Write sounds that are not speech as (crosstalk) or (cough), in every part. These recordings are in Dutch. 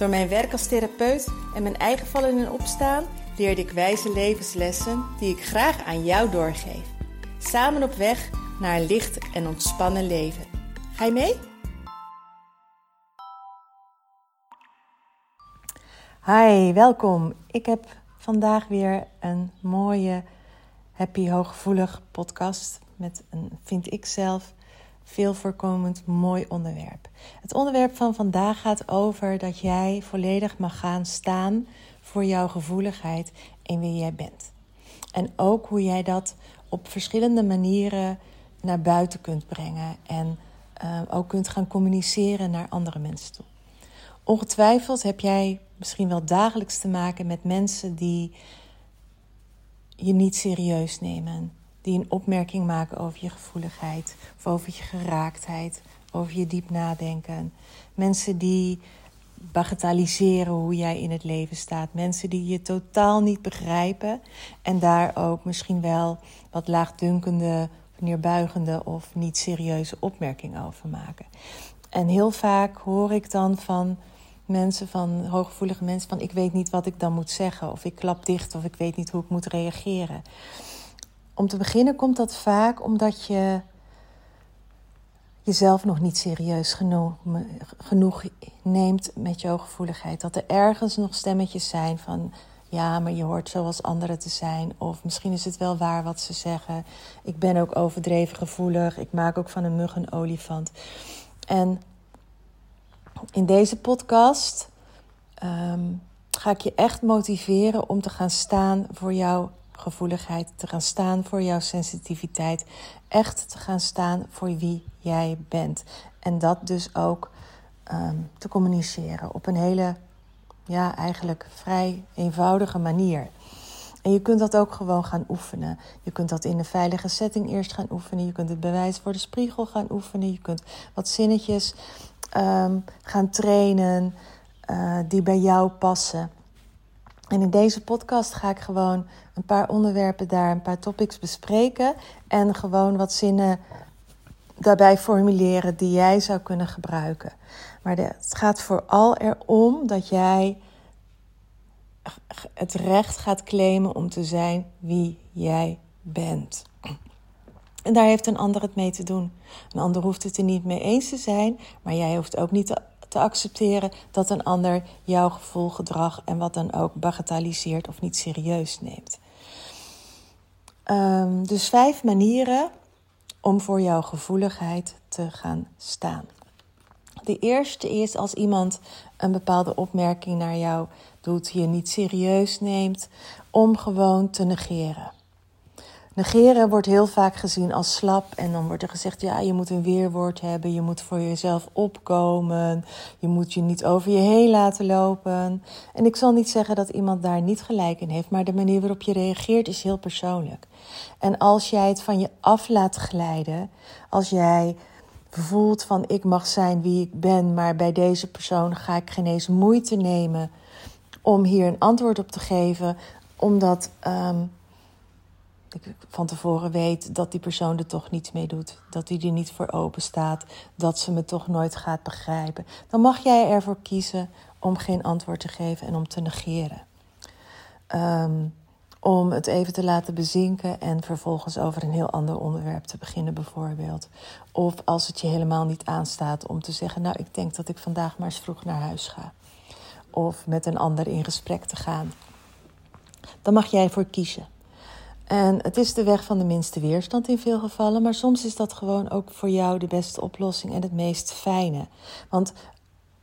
Door mijn werk als therapeut en mijn eigen vallen en opstaan leerde ik wijze levenslessen die ik graag aan jou doorgeef. Samen op weg naar een licht en ontspannen leven. Ga je mee? Hi, welkom. Ik heb vandaag weer een mooie, happy, hooggevoelig podcast met een, vind ik zelf, veel voorkomend mooi onderwerp. Het onderwerp van vandaag gaat over dat jij volledig mag gaan staan voor jouw gevoeligheid en wie jij bent. En ook hoe jij dat op verschillende manieren naar buiten kunt brengen en uh, ook kunt gaan communiceren naar andere mensen toe. Ongetwijfeld heb jij misschien wel dagelijks te maken met mensen die je niet serieus nemen, die een opmerking maken over je gevoeligheid of over je geraaktheid, over je diep nadenken. Mensen die bagatelliseren hoe jij in het leven staat. Mensen die je totaal niet begrijpen en daar ook misschien wel wat laagdunkende, neerbuigende of niet serieuze opmerkingen over maken. En heel vaak hoor ik dan van mensen, van hooggevoelige mensen, van ik weet niet wat ik dan moet zeggen, of ik klap dicht, of ik weet niet hoe ik moet reageren. Om te beginnen komt dat vaak omdat je jezelf nog niet serieus genoeg, neemt met je hooggevoeligheid. Dat er ergens nog stemmetjes zijn van ja, maar je hoort zoals anderen te zijn. Of misschien is het wel waar wat ze zeggen. Ik ben ook overdreven gevoelig. Ik maak ook van een mug een olifant. En in deze podcast ehm, ga ik je echt motiveren om te gaan staan voor jouw gevoeligheid, te gaan staan voor jouw sensitiviteit, echt te gaan staan voor wie jij bent. En dat dus ook ehm, te communiceren op een hele, ja, eigenlijk vrij eenvoudige manier. En je kunt dat ook gewoon gaan oefenen. Je kunt dat in een veilige setting eerst gaan oefenen. Je kunt het bewijs voor de spiegel gaan oefenen. Je kunt wat zinnetjes Ehm, gaan trainen uh, die bij jou passen. En in deze podcast ga ik gewoon een paar onderwerpen daar, een paar topics bespreken. En gewoon wat zinnen daarbij formuleren die jij zou kunnen gebruiken. Maar het gaat vooral erom dat jij het recht gaat claimen om te zijn wie jij bent. En daar heeft een ander het mee te doen. Een ander hoeft het er niet mee eens te zijn, maar jij hoeft ook niet te, te accepteren dat een ander jouw gevoel, gedrag en wat dan ook bagatelliseert of niet serieus neemt. Um, dus vijf manieren om voor jouw gevoeligheid te gaan staan. De eerste is als iemand een bepaalde opmerking naar jou doet, je niet serieus neemt, om gewoon te negeren. Negeren wordt heel vaak gezien als slap. En dan wordt er gezegd: ja, je moet een weerwoord hebben. Je moet voor jezelf opkomen. Je moet je niet over je heen laten lopen. En ik zal niet zeggen dat iemand daar niet gelijk in heeft. Maar de manier waarop je reageert is heel persoonlijk. En als jij het van je af laat glijden. Als jij voelt van ik mag zijn wie ik ben. Maar bij deze persoon ga ik geen eens moeite nemen om hier een antwoord op te geven. Omdat. Um, ik van tevoren weet dat die persoon er toch niets mee doet. Dat hij er niet voor open staat. Dat ze me toch nooit gaat begrijpen. Dan mag jij ervoor kiezen om geen antwoord te geven en om te negeren. Ehm, om het even te laten bezinken en vervolgens over een heel ander onderwerp te beginnen, bijvoorbeeld. Of als het je helemaal niet aanstaat om te zeggen: Nou, ik denk dat ik vandaag maar eens vroeg naar huis ga. Of met een ander in gesprek te gaan. Dan mag jij voor kiezen. En het is de weg van de minste weerstand in veel gevallen, maar soms is dat gewoon ook voor jou de beste oplossing en het meest fijne. Want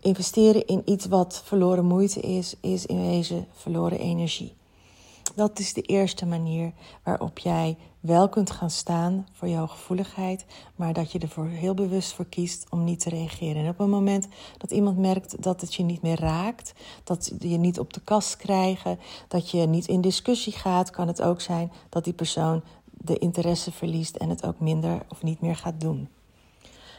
investeren in iets wat verloren moeite is, is in wezen verloren energie. Dat is de eerste manier waarop jij wel kunt gaan staan voor jouw gevoeligheid, maar dat je ervoor heel bewust voor kiest om niet te reageren. En op het moment dat iemand merkt dat het je niet meer raakt, dat je niet op de kast krijgt, dat je niet in discussie gaat, kan het ook zijn dat die persoon de interesse verliest en het ook minder of niet meer gaat doen.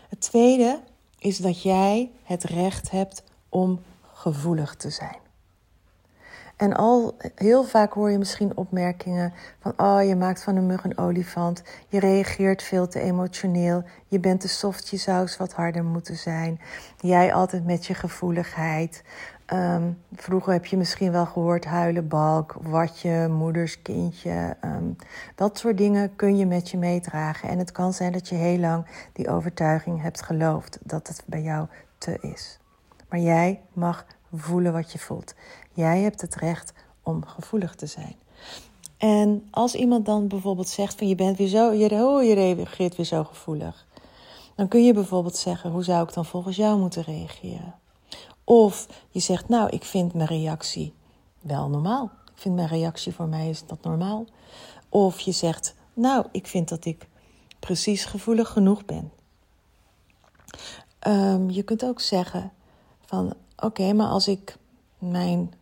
Het tweede is dat jij het recht hebt om gevoelig te zijn. En al heel vaak hoor je misschien opmerkingen van: oh, je maakt van een mug een olifant. Je reageert veel te emotioneel. Je bent te soft, je zou wat harder moeten zijn. Jij altijd met je gevoeligheid. Ehm, vroeger heb je misschien wel gehoord huilen balk, watje, moeders kindje. Ehm, dat soort dingen kun je met je meedragen. En het kan zijn dat je heel lang die overtuiging hebt geloofd dat het bij jou te is. Maar jij mag voelen wat je voelt. Jij hebt het recht om gevoelig te zijn. En als iemand dan bijvoorbeeld zegt van je bent weer zo, je, oh, je reageert weer zo gevoelig. Dan kun je bijvoorbeeld zeggen, hoe zou ik dan volgens jou moeten reageren? Of je zegt, nou, ik vind mijn reactie wel normaal. Ik vind mijn reactie voor mij is dat normaal. Of je zegt, nou, ik vind dat ik precies gevoelig genoeg ben. Ehm, je kunt ook zeggen van, oké, maar als ik mijn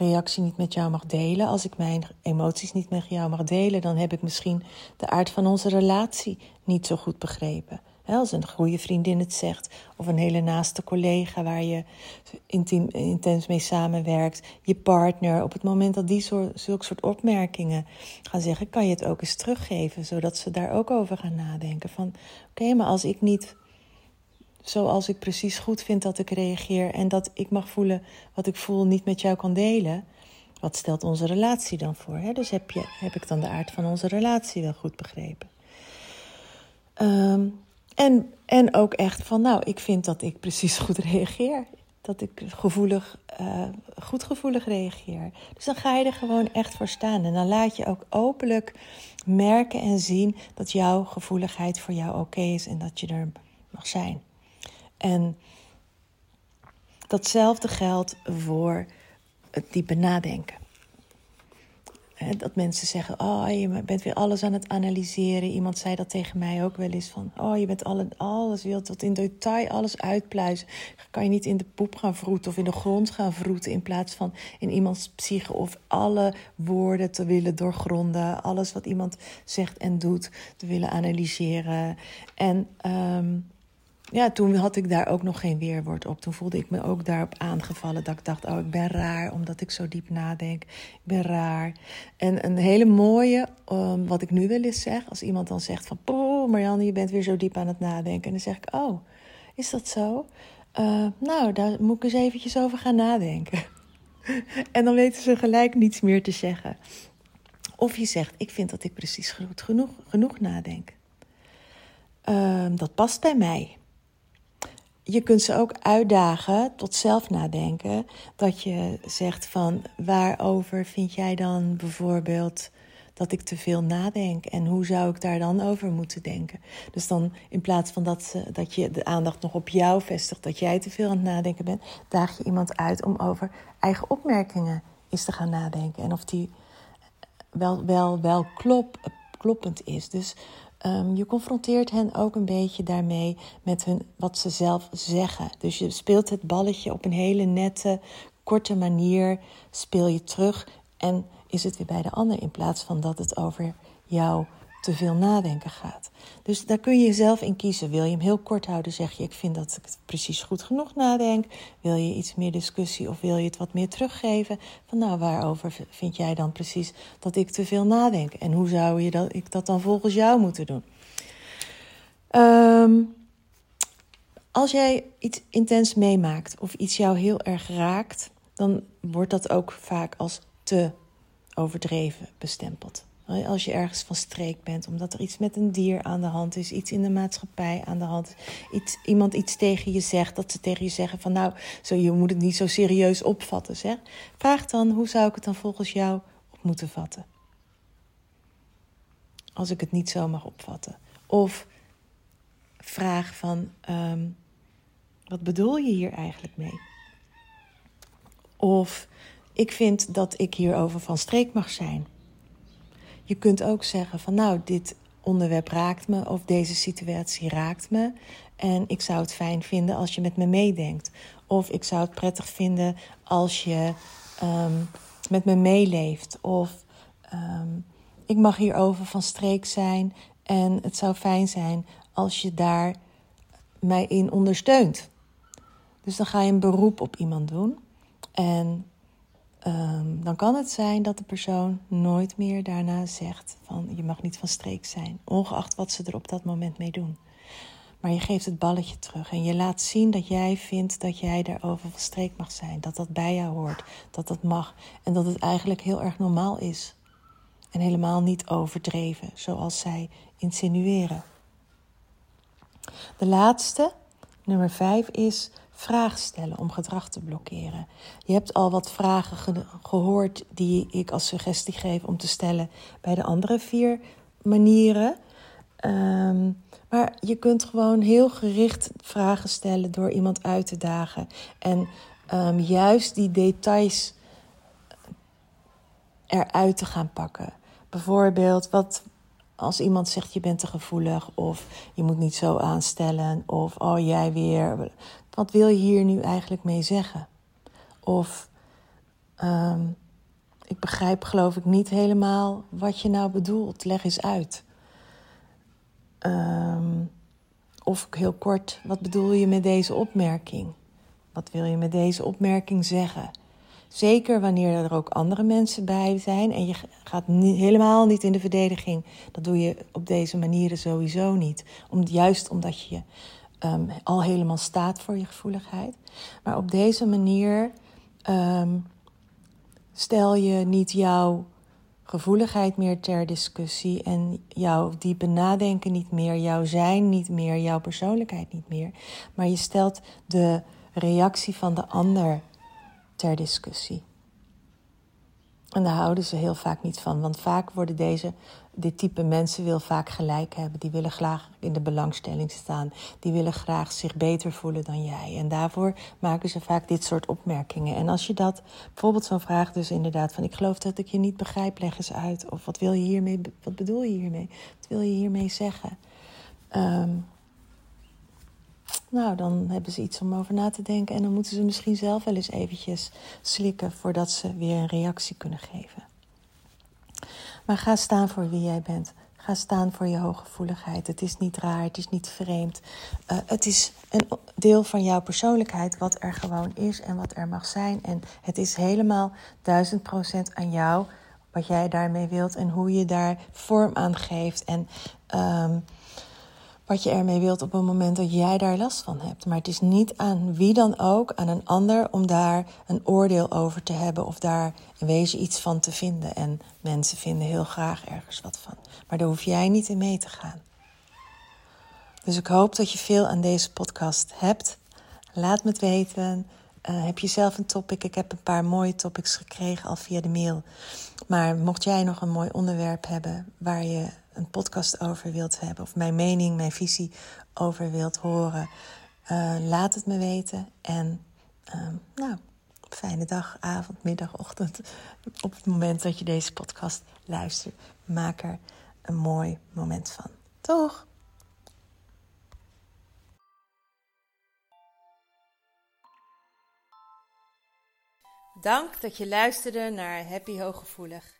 reactie niet met jou mag delen, als ik mijn emoties niet met jou mag delen, dan heb ik misschien de aard van onze relatie niet zo goed begrepen. Als een goede vriendin het zegt, of een hele naaste collega waar je intiem, intens mee samenwerkt, je partner. Op het moment dat die soort, zulke soort opmerkingen gaan zeggen, kan je het ook eens teruggeven, zodat ze daar ook over gaan nadenken. Van oké, maar als ik niet zoals ik precies goed vind dat ik reageer en dat ik mag voelen wat ik voel niet met jou kan delen, wat stelt onze relatie dan voor? Hè? Dus heb, je, heb ik dan de aard van onze relatie wel goed begrepen? Um, en, en ook echt van, nou, ik vind dat ik precies goed reageer. Dat ik gevoelig, uh, goed gevoelig reageer. Dus dan ga je er gewoon echt voor staan. En dan laat je ook openlijk merken en zien dat jouw gevoeligheid voor jou oké is en dat je er mag zijn. En datzelfde geldt voor het diepe nadenken dat mensen zeggen, oh, je bent weer alles aan het analyseren. Iemand zei dat tegen mij ook wel eens van, oh, je bent alle, alles, wilt tot in detail alles uitpluizen. Kan je niet in de poep gaan vroeten of in de grond gaan vroeten in plaats van in iemands psyche of alle woorden te willen doorgronden, alles wat iemand zegt en doet te willen analyseren. En um, ja, toen had ik daar ook nog geen weerwoord op. Toen voelde ik me ook daarop aangevallen. Dat ik dacht, oh, ik ben raar omdat ik zo diep nadenk. Ik ben raar. En een hele mooie, um, wat ik nu wel eens zeg, als iemand dan zegt van... Oh, Marianne, je bent weer zo diep aan het nadenken. En dan zeg ik, oh, is dat zo? Uh, nou, daar moet ik eens eventjes over gaan nadenken. (laughs) en dan weten ze gelijk niets meer te zeggen. Of je zegt, ik vind dat ik precies genoeg, genoeg nadenk. Uh, dat past bij mij je kunt ze ook uitdagen tot zelf nadenken. Dat je zegt van waarover vind jij dan bijvoorbeeld dat ik te veel nadenk en hoe zou ik daar dan over moeten denken? Dus dan in plaats van dat, dat je de aandacht nog op jou vestigt, dat jij te veel aan het nadenken bent, daag je iemand uit om over eigen opmerkingen eens te gaan nadenken en of die wel, wel, wel klop, kloppend is. Dus Um, je confronteert hen ook een beetje daarmee met hun, wat ze zelf zeggen. Dus je speelt het balletje op een hele nette, korte manier, speel je terug en is het weer bij de ander in plaats van dat het over jou te veel nadenken gaat. Dus daar kun je jezelf in kiezen. Wil je hem heel kort houden, zeg je: Ik vind dat ik precies goed genoeg nadenk. Wil je iets meer discussie of wil je het wat meer teruggeven? Van nou, waarover vind jij dan precies dat ik te veel nadenk? En hoe zou je dat, ik dat dan volgens jou moeten doen? Um, als jij iets intens meemaakt of iets jou heel erg raakt, dan wordt dat ook vaak als te overdreven bestempeld. Als je ergens van streek bent, omdat er iets met een dier aan de hand is, iets in de maatschappij aan de hand is, iets, iemand iets tegen je zegt, dat ze tegen je zeggen van nou, zo, je moet het niet zo serieus opvatten. Zeg. Vraag dan, hoe zou ik het dan volgens jou op moeten vatten? Als ik het niet zo mag opvatten. Of vraag van, um, wat bedoel je hier eigenlijk mee? Of ik vind dat ik hierover van streek mag zijn. Je kunt ook zeggen van nou, dit onderwerp raakt me of deze situatie raakt me. En ik zou het fijn vinden als je met me meedenkt. Of ik zou het prettig vinden als je ehm, met me meeleeft. Of ehm, ik mag hierover van streek zijn. En het zou fijn zijn als je daar mij in ondersteunt. Dus dan ga je een beroep op iemand doen. En um, dan kan het zijn dat de persoon nooit meer daarna zegt van je mag niet van streek zijn, ongeacht wat ze er op dat moment mee doen. Maar je geeft het balletje terug en je laat zien dat jij vindt dat jij daarover van streek mag zijn, dat dat bij jou hoort, dat dat mag en dat het eigenlijk heel erg normaal is. En helemaal niet overdreven, zoals zij insinueren. De laatste, nummer vijf, is vragen stellen om gedrag te blokkeren. Je hebt al wat vragen gehoord die ik als suggestie geef om te stellen bij de andere vier manieren. Ehm, maar je kunt gewoon heel gericht vragen stellen door iemand uit te dagen. En um, juist die details eruit te gaan pakken. Bijvoorbeeld, wat als iemand zegt je bent te gevoelig of je moet niet zo aanstellen of oh jij weer. Wat wil je hier nu eigenlijk mee zeggen? Of um, ik begrijp geloof ik niet helemaal wat je nou bedoelt. Leg eens uit. Um, of heel kort, wat bedoel je met deze opmerking? Wat wil je met deze opmerking zeggen? Zeker wanneer er ook andere mensen bij zijn en je gaat helemaal niet in de verdediging. Dat doe je op deze manieren sowieso niet. Om, juist omdat je um, al helemaal staat voor je gevoeligheid. Maar op deze manier um, stel je niet jouw gevoeligheid meer ter discussie en jouw diepe nadenken niet meer, jouw zijn niet meer, jouw persoonlijkheid niet meer. Maar je stelt de reactie van de ander ter discussie. En daar houden ze heel vaak niet van, want vaak worden deze, dit type mensen wil vaak gelijk hebben. Die willen graag in de belangstelling staan. Die willen graag zich beter voelen dan jij. En daarvoor maken ze vaak dit soort opmerkingen. En als je dat, bijvoorbeeld zo'n vraag dus inderdaad van... ik geloof dat ik je niet begrijp, leg eens uit. Of wat wil je hiermee, wat bedoel je hiermee? Wat wil je hiermee zeggen? Um, nou, dan hebben ze iets om over na te denken en dan moeten ze misschien zelf wel eens eventjes slikken voordat ze weer een reactie kunnen geven. Maar ga staan voor wie jij bent. Ga staan voor je hooggevoeligheid. Het is niet raar, het is niet vreemd. Uh, het is een deel van jouw persoonlijkheid wat er gewoon is en wat er mag zijn. En het is helemaal duizend procent aan jou wat jij daarmee wilt en hoe je daar vorm aan geeft. En um, wat je ermee wilt op het moment dat jij daar last van hebt. Maar het is niet aan wie dan ook, aan een ander, om daar een oordeel over te hebben of daar in wezen iets van te vinden. En mensen vinden heel graag ergens wat van. Maar daar hoef jij niet in mee te gaan. Dus ik hoop dat je veel aan deze podcast hebt. Laat me het weten. Uh, heb je zelf een topic? Ik heb een paar mooie topics gekregen al via de mail. Maar mocht jij nog een mooi onderwerp hebben waar je een podcast over wilt hebben, of mijn mening, mijn visie over wilt horen, uh, laat het me weten. En uh, nou, fijne dag, avond, middag, ochtend. (laughs) Op het moment dat je deze podcast luistert, maak er een mooi moment van. Toch? Dank dat je luisterde naar Happy Hooggevoelig.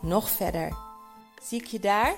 nog verder. Zie ik je daar?